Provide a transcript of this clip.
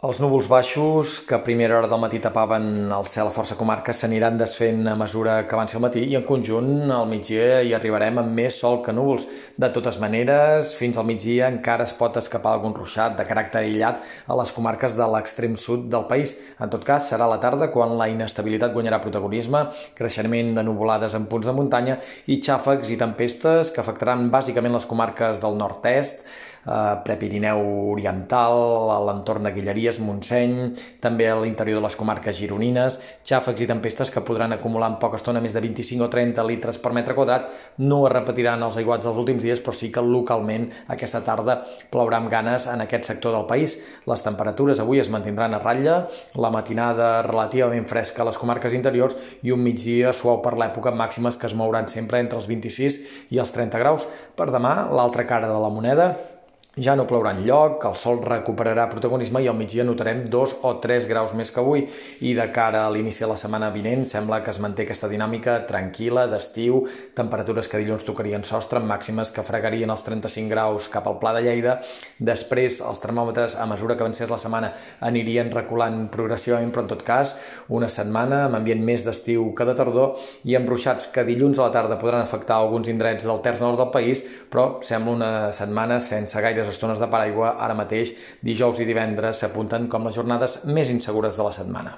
Els núvols baixos, que a primera hora del matí tapaven el cel a força comarques, s'aniran desfent a mesura que avanci el matí i en conjunt al migdia hi arribarem amb més sol que núvols. De totes maneres, fins al migdia encara es pot escapar algun ruixat de caràcter aïllat a les comarques de l'extrem sud del país. En tot cas, serà la tarda quan la inestabilitat guanyarà protagonisme, creixement de nuvolades en punts de muntanya i xàfecs i tempestes que afectaran bàsicament les comarques del nord-est, Prepirineu Oriental, a l'entorn de Guilleries, Montseny, també a l'interior de les comarques gironines, xàfecs i tempestes que podran acumular en poca estona més de 25 o 30 litres per metre quadrat, no es repetiran els aiguats dels últims dies, però sí que localment aquesta tarda plourà amb ganes en aquest sector del país. Les temperatures avui es mantindran a ratlla, la matinada relativament fresca a les comarques interiors i un migdia suau per l'època, màximes que es mouran sempre entre els 26 i els 30 graus. Per demà, l'altra cara de la moneda, ja no plourà lloc, el sol recuperarà protagonisme i al migdia notarem 2 o 3 graus més que avui i de cara a l'inici de la setmana vinent sembla que es manté aquesta dinàmica tranquil·la d'estiu, temperatures que dilluns tocarien sostre amb màximes que fregarien els 35 graus cap al Pla de Lleida. Després els termòmetres a mesura que avancés la setmana anirien reculant progressivament, però en tot cas una setmana amb ambient més d'estiu que de tardor i amb ruixats que dilluns a la tarda podran afectar alguns indrets del terç nord del país, però sembla una setmana sense gaire gaires estones de paraigua, ara mateix dijous i divendres s'apunten com les jornades més insegures de la setmana.